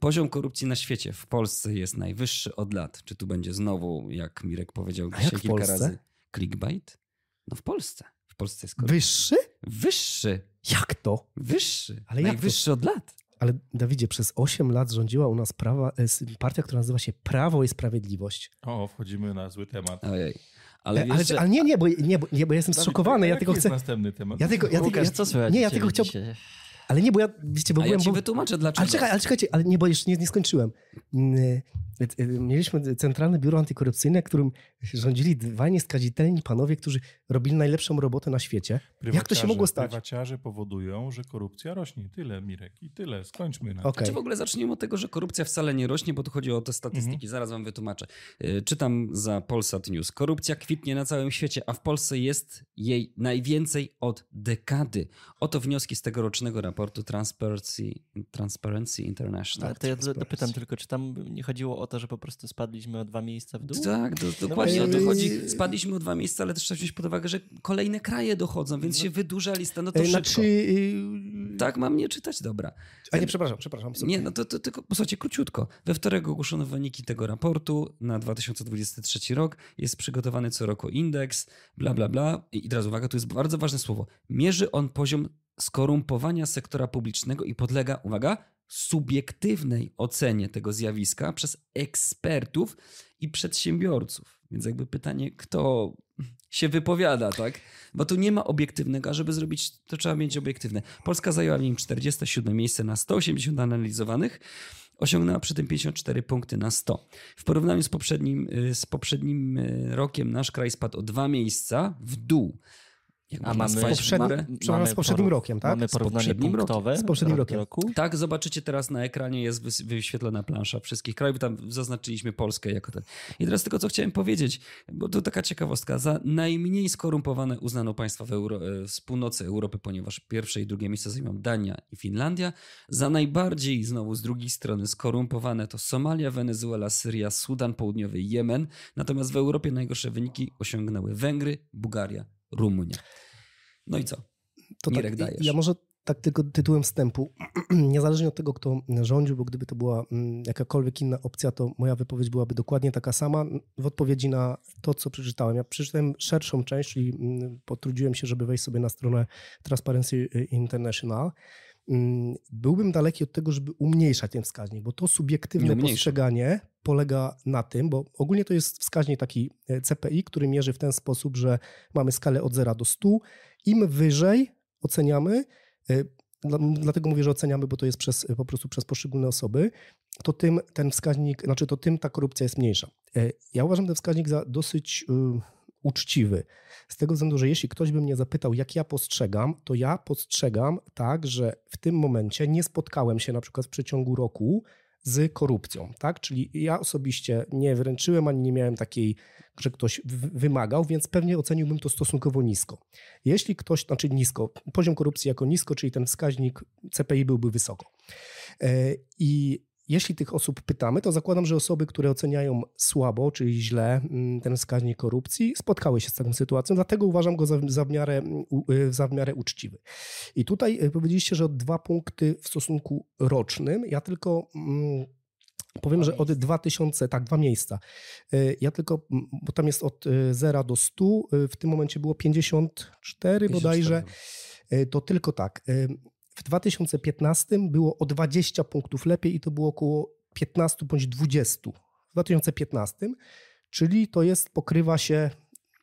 Poziom korupcji na świecie w Polsce jest najwyższy od lat. Czy tu będzie znowu, jak Mirek powiedział A dzisiaj kilka Polsce? razy, clickbait? No w Polsce. W Polsce jest korupcja. Wyższy? Wyższy. Jak to? Wyższy. Ale jak to? najwyższy od lat. Ale Dawidzie, przez 8 lat rządziła u nas prawa, e, partia, która nazywa się Prawo i Sprawiedliwość. O, wchodzimy na zły temat. Ojej. Ale, Ale, ale, że- ale nie, nie, bo, nie, bo, nie, bo ja jestem Dawid, zszokowany. Ja tylko jest chcę. następny temat? Ja tylko, ja tylko, Łukasz, ja, co słychać nie, ja tylko chciałbym. Ale nie, bo ja, wiecie, bo A ja byłem. ci bo, wytłumaczę dlaczego. ale czekaj, ale czekajcie, ale nie, bo jeszcze nie, nie skończyłem. Mm, e, Mieliśmy Centralne Biuro Antykorupcyjne, którym rządzili dwaj nieskazitelni panowie, którzy robili najlepszą robotę na świecie. Jak to się mogło stać? Prywaciarze powodują, że korupcja rośnie. Tyle, Mirek. I tyle. Skończmy na Okej. Czy w ogóle zacznijmy od tego, że korupcja wcale nie rośnie, bo tu chodzi o te statystyki. Mhm. Zaraz wam wytłumaczę. Y, Czytam za Polsat News. Korupcja kwitnie na całym świecie, a w Polsce jest jej najwięcej od dekady. Oto wnioski z tegorocznego raportu Transparency, Transparency International. Ale to ja dopytam tylko, czy tam nie chodziło o to, że po prostu spadliśmy o dwa miejsca w dół? Tak, do, No dokładnie o to chodzi. Spadliśmy o dwa miejsca, ale też trzeba wziąć pod uwagę, że kolejne kraje dochodzą, więc się wydłuża lista. No to E, szybko. Znaczy. y, Tak, mam nie czytać, dobra. A nie, przepraszam, przepraszam. Nie, no to, to tylko, posłuchajcie, króciutko. We wtorek ogłoszono wyniki tego raportu na 2023 rok. Jest przygotowany co roku indeks, bla, bla, bla. I teraz uwaga, tu jest bardzo ważne słowo. Mierzy on poziom skorumpowania sektora publicznego i podlega, uwaga, subiektywnej ocenie tego zjawiska przez ekspertów i przedsiębiorców. Więc jakby pytanie, kto się wypowiada, tak? Bo tu nie ma obiektywnego, a żeby zrobić, to trzeba mieć obiektywne. Polska zajęła w nim 47 miejsce na 180 analizowanych, osiągnęła przy tym 54 punkty na 100. W porównaniu z poprzednim, y, z poprzednim y, rokiem nasz kraj spadł o dwa miejsca w dół. A mamy, poprzedni- marę? przepraszam, z poprzednim rokiem, tak? Mamy Z porównanie punktowe Z poprzednim rok do rokiem. roku. Tak, zobaczycie teraz na ekranie, jest wyświetlona plansza wszystkich krajów. Tam zaznaczyliśmy Polskę jako ten. I teraz tylko co chciałem powiedzieć, bo to taka ciekawostka. Za najmniej skorumpowane uznano państwa w, Euro- e, z północy Europy, ponieważ pierwsze i drugie miejsce zajmują Dania i Finlandia. Za najbardziej, znowu z drugiej strony, skorumpowane to Somalia, Wenezuela, Syria, Sudan Południowy, Jemen. Natomiast w Europie najgorsze wyniki osiągnęły Węgry, Bułgaria, Rumunia. No i co? To Mirek, tak, dajesz. Ja może tak tylko tytułem wstępu, niezależnie od tego, kto rządził, bo gdyby to była mm, jakakolwiek inna opcja, to moja wypowiedź byłaby dokładnie taka sama w odpowiedzi na to, co przeczytałem. Ja przeczytałem szerszą część, czyli mm, potrudziłem się, żeby wejść sobie na stronę Transparency International. Mm, Byłbym daleki od tego, żeby umniejszać ten wskaźnik, bo to subiektywne postrzeganie polega na tym, bo ogólnie to jest wskaźnik taki e, CPI, który mierzy w ten sposób, że mamy skalę od 0 do 100. Im wyżej oceniamy, e, dla- dlatego mówię, że oceniamy, bo to jest przez, po prostu przez poszczególne osoby, to tym ten wskaźnik, znaczy to tym ta korupcja jest mniejsza. E, Ja uważam ten wskaźnik za dosyć y, uczciwy. Z tego względu, że jeśli ktoś by mnie zapytał, jak ja postrzegam, to ja postrzegam tak, że w tym momencie nie spotkałem się na przykład w przeciągu roku z korupcją, tak? Czyli ja osobiście nie wręczyłem ani nie miałem takiej, że ktoś wymagał, więc pewnie oceniłbym to stosunkowo nisko. Jeśli ktoś, znaczy nisko, poziom korupcji jako nisko, czyli ten wskaźnik CPI byłby wysoko. E, I jeśli tych osób pytamy, to zakładam, że osoby, które oceniają słabo, czyli źle mm, ten wskaźnik korupcji, spotkały się z taką sytuacją, dlatego uważam go za, za, w, miarę, y, za w miarę uczciwy. I tutaj y, powiedzieliście, że dwa punkty w stosunku rocznym. Ja tylko mm, powiem, że od 2000, tak, dwa miejsca. Y, Ja tylko, bo tam jest od y, 0 do 100, y, w tym momencie było 54 bodajże. Y, To tylko tak. W 2015 było o 20 punktów lepiej i to było około 15 bądź 20 w 2015, czyli to jest, pokrywa się,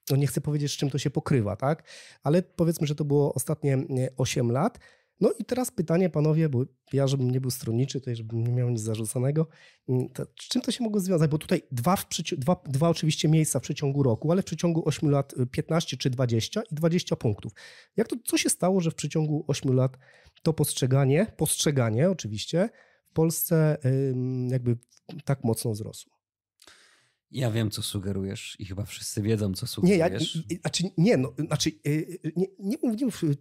no nie chcę powiedzieć, z czym to się pokrywa, tak? Ale powiedzmy, że to było ostatnie e, 8 lat. No i teraz pytanie, panowie, bo ja, żebym nie był stronniczy, to żebym nie miał nic zarzuconego, mm, to z czym to się mogło związać? Bo tutaj dwa, dwa, dwa oczywiście miejsca w przeciągu roku, ale w przeciągu 8 lat y, 15 czy 20 i 20 punktów. Jak to, co się stało, że w przeciągu 8 lat to postrzeganie, postrzeganie oczywiście, w Polsce jakby tak mocno wzrosło? Ja wiem, co sugerujesz i chyba wszyscy wiedzą, co Nie, ja, sugerujesz. i- i- znaczy, nie, no, znaczy, y, y, nie, nie, mów- nie, mów, y,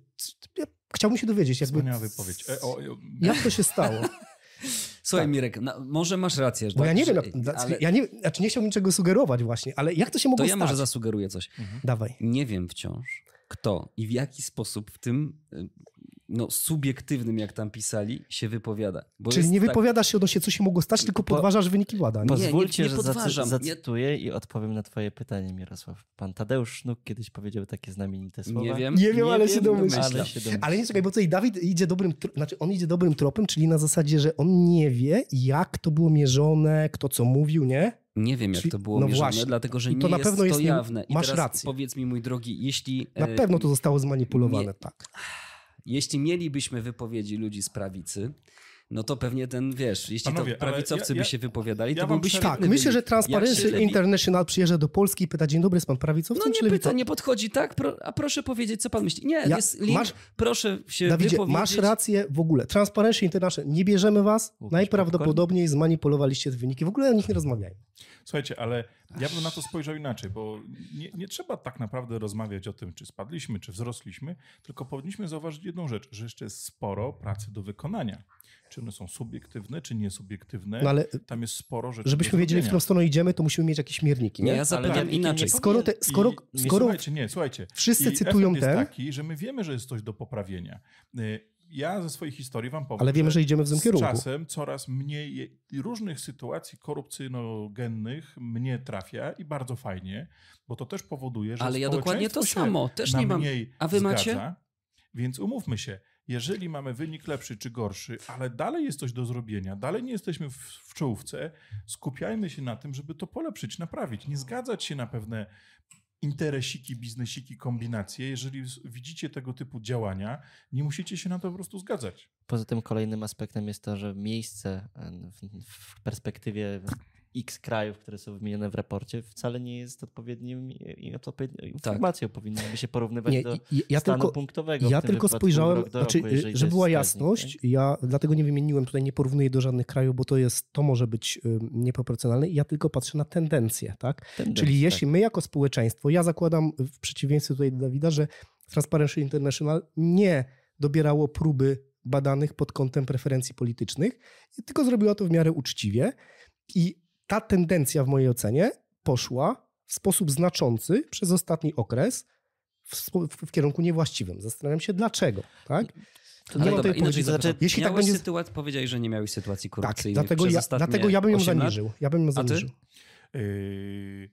ja chciałbym się dowiedzieć, jakby, Wspaniała wypowiedź. E, o, o, jak to się stało. Słuchaj, tak. Mirek, na, może masz rację, Bo tak, ja nie wiem, że- na- na- ale ja nie, znaczy nie chciałbym niczego sugerować właśnie, ale jak to się to mogło ja może stać? zasugeruję coś. Dawaj. Nie wiem wciąż, kto i w jaki sposób w tym no, subiektywnym, jak tam pisali, się wypowiada. Bo Czyli nie tak- wypowiadasz się odnośnie, co się mogło stać, tylko Po- podważasz wyniki badań. nie, Pozwólcie, nie że zacy- podważam. Nie- zacytuję i odpowiem na twoje pytanie, Mirosław. Pan Tadeusz Sznuk kiedyś powiedział takie znamienite słowa. Nie wiem. Nie wiem, ale się wiem, domyślam. Ale się domyślam. Ale nie czekaj, bo tutaj Dawid idzie dobrym, znaczy on idzie dobrym tropem, czyli na zasadzie, że on nie wie, jak to było mierzone, kto co mówił, nie? Nie wiem, jak Czyli- to było no mierzone, właśnie. dlatego że I nie to na jest pewno to jest nie- jawne. I masz teraz rację. powiedz mi, mój drogi, jeśli... Na e, pewno to zostało zmanipulowane, nie- tak. Jeśli mielibyśmy wypowiedzi ludzi z prawicy, no to pewnie ten, wiesz, jeśli Panowie, to prawicowcy ja- by ja- się wypowiadali, ja to byłby świetny Tak, myślę, że Transparency International przyjeżdża do Polski i pyta, dzień dobry, jest pan prawicowcem No nie pyta, nie podchodzi, tak? Pro, a proszę powiedzieć, co pan myśli. Nie, Ja- jest link, masz- proszę się Dawidzie, wypowiedzieć. masz rację w ogóle. Transparency International, nie bierzemy was, Łukasz najprawdopodobniej zmanipulowaliście te wyniki. W ogóle o nich nie rozmawiajmy. Słuchajcie, ale ja bym na to spojrzał inaczej, bo nie, nie trzeba tak naprawdę rozmawiać o tym, czy spadliśmy, czy wzrosliśmy, tylko powinniśmy zauważyć jedną rzecz, że jeszcze jest sporo pracy do wykonania. Czy one są subiektywne, czy niesubiektywne. No ale Tam jest sporo rzeczy żebyśmy wiedzieli, w którą stronę idziemy, to musimy mieć jakieś mierniki, Nie, nie? ja zapytam Ale nie- inaczej. nie Skoro, te, I skoro, nie, skoro Słuchajcie, nie, słuchajcie. wszyscy I cytują efekt ten, jest taki, że my wiemy, że jest coś do poprawienia. Y, Ja ze swojej historii wam powiem, ale wiemy, że idziemy w tym z kierunku. czasem coraz mniej różnych sytuacji korupcyjnogennych mnie trafia i bardzo fajnie, bo to też powoduje, że Ale ja dokładnie to samo, też na nie mam. mniej A wy zgadza. macie? Więc umówmy się, jeżeli mamy wynik lepszy czy gorszy, ale dalej jest coś do zrobienia, dalej nie jesteśmy w, w czołówce, skupiajmy się na tym, żeby to polepszyć, naprawić. Nie zgadzać się na pewne interesiki, biznesiki, kombinacje. Jeżeli widzicie tego typu działania, nie musicie się na to po prostu zgadzać. Poza tym kolejnym aspektem jest to, że miejsce e, w perspektywie X krajów, które są wymienione w raporcie, wcale nie jest odpowiednim odpowiednią informacją. Powinniśmy się porównywać Nie, do ja stanu tylko, punktowego. ja tylko spojrzałem, rok znaczy, roku, żeby była wskaźnik, jasność, tak? ja dlatego nie wymieniłem, tutaj nie porównuję do żadnych krajów, bo to jest, to może być nieproporcjonalne. Ja tylko patrzę na tendencje, tak? Tendencja, Czyli tak. jeśli my jako społeczeństwo, ja zakładam w przeciwieństwie tutaj do Dawida, że Transparency International nie dobierało próby badanych pod kątem preferencji politycznych, tylko zrobiła to w miarę uczciwie i ta tendencja w mojej ocenie poszła w sposób znaczący przez ostatni okres w, w, w kierunku niewłaściwym. Zastanawiam się dlaczego, tak? To Nie dobra, inaczej zapytam. Jeśli tak będzie- sytuację, powiedziałeś, że nie miałeś sytuacji Tak, korupcyjnych dlatego ja, dlatego ja bym ją 8 lat? zaniżył. Ja bym ją ty? zaniżył. Yy,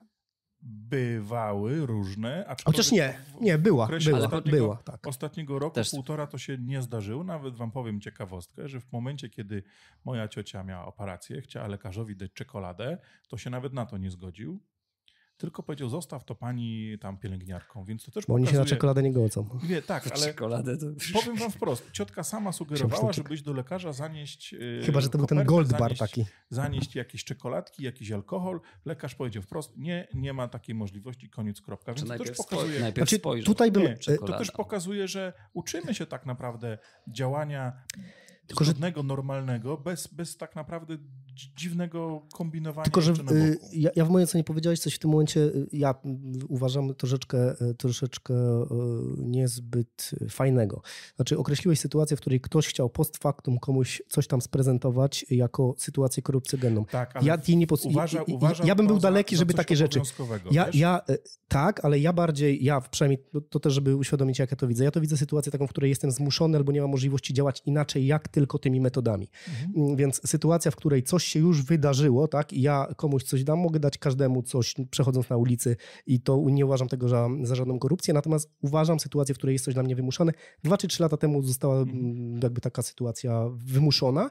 bywały różne, Chociaż nie, nie, była, była, ostatniego, była, tak. Ostatniego roku, Też- półtora to się nie zdarzyło. Nawet wam powiem ciekawostkę, że w momencie, kiedy moja ciocia miała operację, chciała lekarzowi dać czekoladę, to się nawet na to nie zgodził. Tylko powiedział, zostaw to pani tam pielęgniarką, więc to też Bo oni się na pokazuje... czekoladę nie godzą. Nie, tak, ale Czekoladę to... powiem wam wprost. Ciotka sama sugerowała, Chciałbym żeby iść do lekarza, zanieść yy, Chyba, że to był ten gold bar zanieść, taki. zanieść jakieś czekoladki, jakiś alkohol. Lekarz powiedział wprost, nie, nie ma takiej możliwości, koniec, kropka. Czy Więc to też najpierw, pokazuje... spoj- najpierw Znaczy, spojrzał. tutaj bym- Nie, to też pokazuje, że uczymy się tak naprawdę działania Tylko, że- zgodnego, normalnego, bez, bez tak naprawdę dziwnego kombinowania Tylko, że y, ja, ja w mojej ocenie powiedziałeś coś w tym momencie, y, ja uważam troszeczkę, y, troszeczkę niezbyt fajnego. Znaczy określiłeś sytuację, w której ktoś chciał post factum komuś coś tam sprezentować jako sytuację korupcjogenną. Tak, ale Ja jej nie pos- uważa, uważam ja bym był daleki, żeby takie rzeczy. Ja, wiesz? ja tak, ale ja bardziej, ja przynajmniej to, to też, żeby uświadomić, jak ja to widzę. Ja to widzę sytuację taką, w której jestem zmuszony albo nie mam możliwości działać inaczej, jak tylko tymi metodami. Mhm. Więc sytuacja, w której coś się już wydarzyło, tak, i ja komuś coś dam, mogę dać każdemu coś, przechodząc na ulicy i to nie uważam tego za, za żadną korupcję, natomiast uważam sytuację, w której jest coś dla mnie wymuszane. Dwa czy trzy lata temu została Mhm. jakby taka sytuacja wymuszona,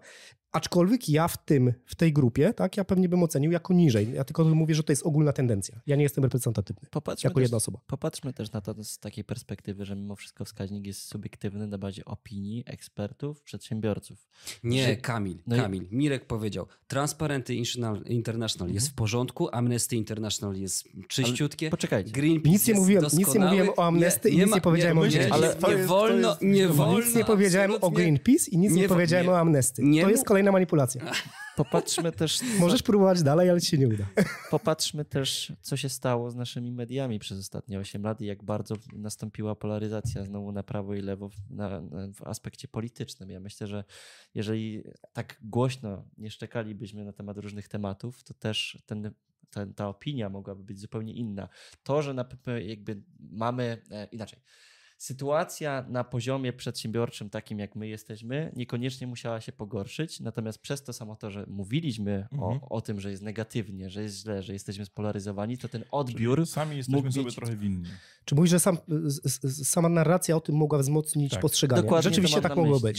aczkolwiek ja w tym, w tej grupie, tak, ja pewnie bym ocenił jako niżej. Ja tylko mówię, że to jest ogólna tendencja. Ja nie jestem reprezentatywny Popatrzmy jako też, jedna osoba. popatrzmy też na to z takiej perspektywy, że mimo wszystko wskaźnik jest subiektywny na bazie opinii ekspertów, przedsiębiorców. Nie, Że- Kamil, No i- Kamil. Mirek powiedział, Transparency International- International jest w porządku, Amnesty International jest czyściutkie, Poczekajcie. Greenpeace Nic nie jest mówiłem- nic nie mówiłem o Amnesty i nic ma- nie powiedziałem o nie, Greenpeace. nie, Ale nie wolno, nie nic wolno. Nic nie powiedziałem o. Greenpeace i nic nie, Nie- powiedziałem nie- o Amnesty. nie to jest kolejna manipulacja. Popatrzmy też, Możesz próbować dalej, ale ci się nie uda. popatrzmy też, co się stało z naszymi mediami przez ostatnie 8 lat i jak bardzo nastąpiła polaryzacja znowu na prawo i lewo w, na, na, w aspekcie politycznym. Ja myślę, że jeżeli tak głośno nie szczekalibyśmy na temat różnych tematów, to też ten, ten, ta opinia mogłaby być zupełnie inna. To, że na, jakby mamy e, inaczej. Sytuacja na poziomie przedsiębiorczym, takim jak my jesteśmy, niekoniecznie musiała się pogorszyć. Natomiast przez to samo to, że mówiliśmy Mhm. o, o tym, że jest negatywnie, że jest źle, że jesteśmy spolaryzowani, to ten odbiór. Sami jesteśmy mógł sobie mieć- trochę winni. Czy mówisz, że sam, s- s- sama narracja o tym mogła wzmocnić Tak. postrzeganie? Dokładnie Rzeczywiście tak mogło być.